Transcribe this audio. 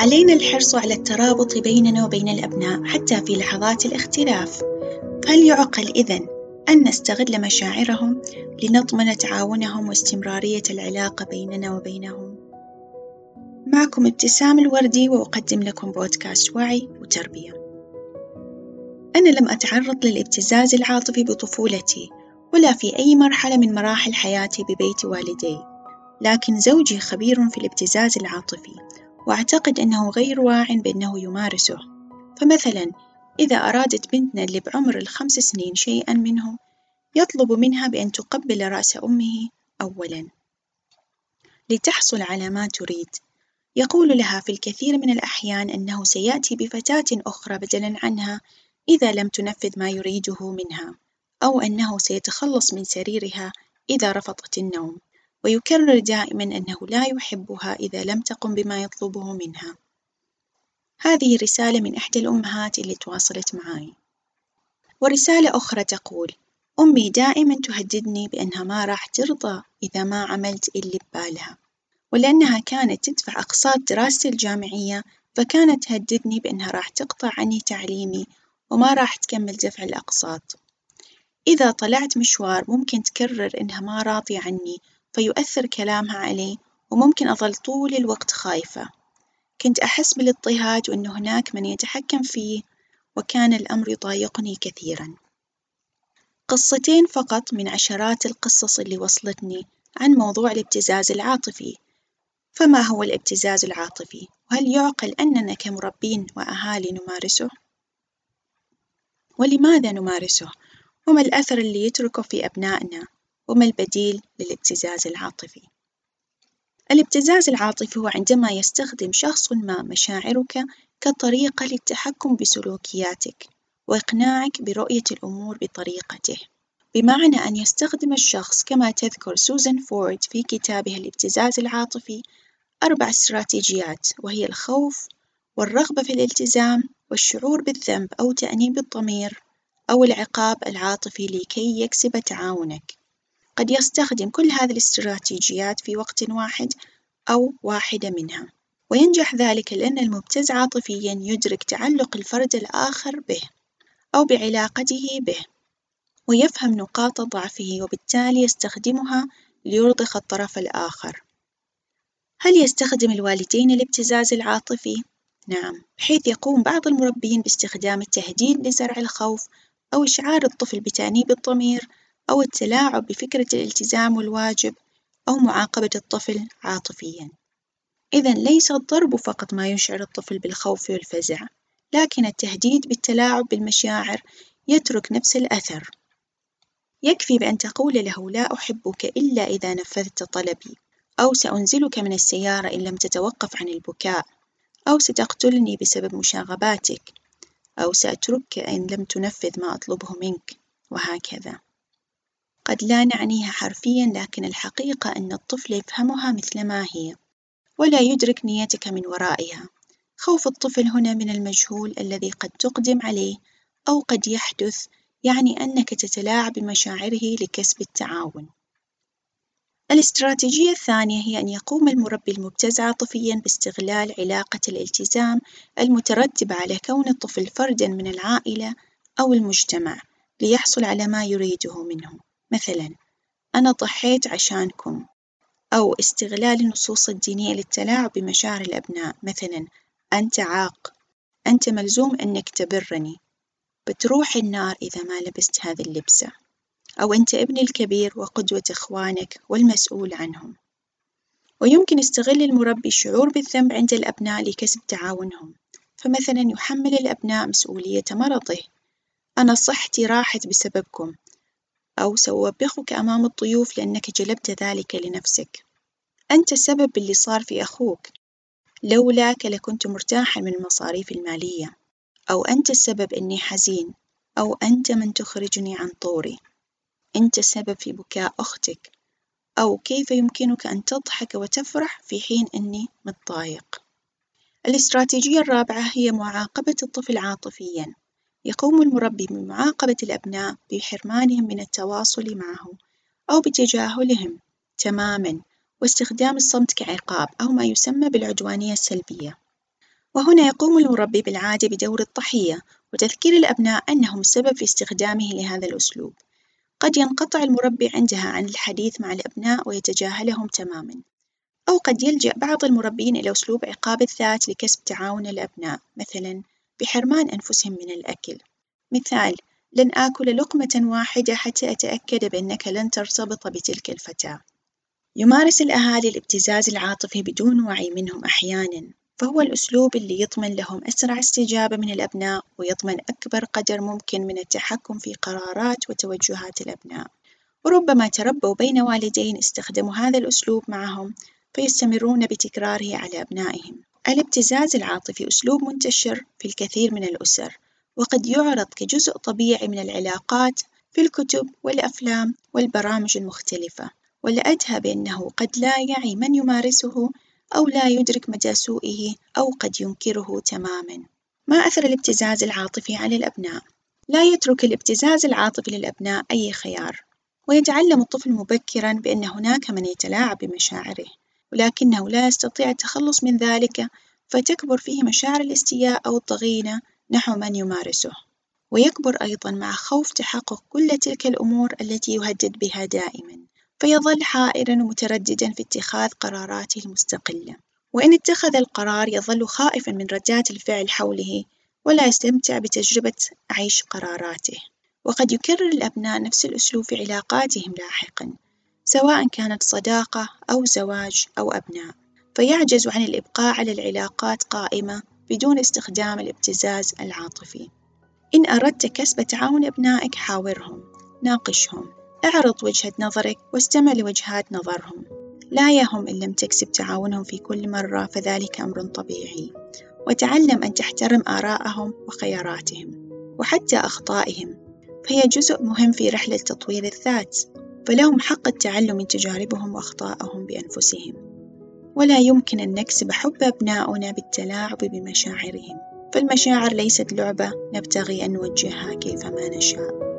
علينا الحرص على الترابط بيننا وبين الأبناء حتى في لحظات الاختلاف فهل يعقل إذن أن نستغل مشاعرهم لنضمن تعاونهم واستمرارية العلاقة بيننا وبينهم؟ معكم ابتسام الوردي وأقدم لكم بودكاست وعي وتربية. أنا لم أتعرض للابتزاز العاطفي بطفولتي ولا في أي مرحلة من مراحل حياتي ببيت والدي، لكن زوجي خبير في الابتزاز العاطفي وأعتقد أنه غير واع بأنه يمارسه، فمثلاً إذا أرادت بنتنا اللي بعمر الخمس سنين شيئًا منه يطلب منها بأن تقبل رأس أمه أولًا. لتحصل على ما تريد، يقول لها في الكثير من الأحيان أنه سيأتي بفتاة أخرى بدلًا عنها إذا لم تنفذ ما يريده منها، أو أنه سيتخلص من سريرها إذا رفضت النوم، ويكرر دائمًا أنه لا يحبها إذا لم تقم بما يطلبه منها. هذه رسالة من إحدى الأمهات اللي تواصلت معاي، ورسالة أخرى تقول: أمي دائمًا تهددني بأنها ما راح ترضى إذا ما عملت اللي ببالها، ولأنها كانت تدفع أقساط دراستي الجامعية فكانت تهددني بأنها راح تقطع عني تعليمي وما راح تكمل دفع الأقساط، إذا طلعت مشوار ممكن تكرر إنها ما راضية عني فيؤثر كلامها علي وممكن أظل طول الوقت خايفة، كنت أحس بالاضطهاد وإنه هناك من يتحكم في وكان الأمر يضايقني كثيرًا. قصتين فقط من عشرات القصص اللي وصلتني عن موضوع الابتزاز العاطفي، فما هو الابتزاز العاطفي؟ وهل يعقل أننا كمربين وأهالي نمارسه؟ ولماذا نمارسه؟ وما الأثر اللي يتركه في أبنائنا؟ وما البديل للابتزاز العاطفي؟ الابتزاز العاطفي هو عندما يستخدم شخص ما مشاعرك كطريقة للتحكم بسلوكياتك وإقناعك برؤية الأمور بطريقته، بمعنى أن يستخدم الشخص كما تذكر سوزان فورد في كتابها الابتزاز العاطفي أربع استراتيجيات وهي الخوف والرغبة في الالتزام والشعور بالذنب أو تأنيب الضمير أو العقاب العاطفي لكي يكسب تعاونك. قد يستخدم كل هذه الاستراتيجيات في وقت واحد أو واحدة منها، وينجح ذلك لأن المبتز عاطفيًا يدرك تعلق الفرد الآخر به أو بعلاقته به، ويفهم نقاط ضعفه وبالتالي يستخدمها ليرضخ الطرف الآخر. هل يستخدم الوالدين الابتزاز العاطفي؟ نعم، بحيث يقوم بعض المربين باستخدام التهديد لزرع الخوف أو إشعار الطفل بتأنيب الضمير أو التلاعب بفكرة الالتزام والواجب أو معاقبة الطفل عاطفيًا. إذا ليس الضرب فقط ما يشعر الطفل بالخوف والفزع، لكن التهديد بالتلاعب بالمشاعر يترك نفس الأثر. يكفي بأن تقول له لا أحبك إلا إذا نفذت طلبي، أو سأنزلك من السيارة إن لم تتوقف عن البكاء، أو ستقتلني بسبب مشاغباتك، أو سأتركك إن لم تنفذ ما أطلبه منك، وهكذا. قد لا نعنيها حرفيًا لكن الحقيقة أن الطفل يفهمها مثل ما هي، ولا يدرك نيتك من ورائها. خوف الطفل هنا من المجهول الذي قد تقدم عليه أو قد يحدث يعني أنك تتلاعب بمشاعره لكسب التعاون. الاستراتيجية الثانية هي أن يقوم المربي المبتز عاطفيًا باستغلال علاقة الالتزام المترتبة على كون الطفل فردًا من العائلة أو المجتمع ليحصل على ما يريده منه، مثلًا أنا ضحيت عشانكم، أو استغلال النصوص الدينية للتلاعب بمشاعر الأبناء، مثلًا أنت عاق، أنت ملزوم إنك تبرني، بتروح النار إذا ما لبست هذي اللبسة، أو أنت ابني الكبير وقدوة إخوانك والمسؤول عنهم، ويمكن يستغل المربي الشعور بالذنب عند الأبناء لكسب تعاونهم، فمثلًا يحمل الأبناء مسؤولية مرضه، أنا صحتي راحت بسببكم، أو سأوبخك أمام الضيوف لأنك جلبت ذلك لنفسك، أنت السبب باللي صار في أخوك، لولاك لكنت مرتاحًا من المصاريف المالية، أو أنت السبب إني حزين، أو أنت من تخرجني عن طوري، أنت السبب في بكاء أختك، أو كيف يمكنك أن تضحك وتفرح في حين إني متضايق. الاستراتيجية الرابعة هي معاقبة الطفل عاطفيًا، يقوم المربي بمعاقبة الأبناء بحرمانهم من التواصل معه أو بتجاهلهم تمامًا واستخدام الصمت كعقاب أو ما يسمى بالعدوانية السلبية. وهنا يقوم المربي بالعادة بدور الضحية وتذكير الأبناء أنهم السبب في استخدامه لهذا الأسلوب قد ينقطع المربي عندها عن الحديث مع الأبناء ويتجاهلهم تمامًا أو قد يلجأ بعض المربين إلى أسلوب عقاب الذات لكسب تعاون الأبناء مثلًا بحرمان أنفسهم من الأكل. مثال لن آكل لقمة واحدة حتى أتأكد بأنك لن ترتبط بتلك الفتاة. يمارس الأهالي الابتزاز العاطفي بدون وعي منهم أحيانًا فهو الأسلوب اللي يضمن لهم أسرع استجابة من الأبناء ويضمن أكبر قدر ممكن من التحكم في قرارات وتوجهات الأبناء. وربما تربوا بين والدين استخدموا هذا الأسلوب معهم فيستمرون بتكراره على أبنائهم. الابتزاز العاطفي أسلوب منتشر في الكثير من الأسر وقد يعرض كجزء طبيعي من العلاقات في الكتب والأفلام والبرامج المختلفة ولأدهى بأنه قد لا يعي من يمارسه أو لا يدرك مدى سوءه أو قد ينكره تمامًا. ما أثر الابتزاز العاطفي على الأبناء؟ لا يترك الابتزاز العاطفي للأبناء أي خيار، ويتعلم الطفل مبكرًا بأن هناك من يتلاعب بمشاعره، ولكنه لا يستطيع التخلص من ذلك فتكبر فيه مشاعر الاستياء أو الضغينة نحو من يمارسه، ويكبر أيضًا مع خوف تحقق كل تلك الأمور التي يهدد بها دائمًا. فيظل حائرًا ومترددًا في اتخاذ قراراته المستقلة، وإن اتخذ القرار يظل خائفًا من ردات الفعل حوله ولا يستمتع بتجربة عيش قراراته، وقد يكرر الأبناء نفس الأسلوب في علاقاتهم لاحقًا، سواء كانت صداقة أو زواج أو أبناء، فيعجز عن الإبقاء على العلاقات قائمة بدون استخدام الابتزاز العاطفي. إن أردت كسب تعاون أبنائك حاورهم، ناقشهم، اعرض وجهة نظرك واستمع لوجهات نظرهم. لا يهم إن لم تكسب تعاونهم في كل مرة فذلك أمر طبيعي. وتعلم أن تحترم آراءهم وخياراتهم وحتى أخطائهم فهي جزء مهم في رحلة تطوير الذات. فلهم حق التعلم من تجاربهم وأخطائهم بأنفسهم. ولا يمكن أن نكسب حب أبناؤنا بالتلاعب بمشاعرهم. فالمشاعر ليست لعبة نبتغي أن نوجهها كيفما نشاء.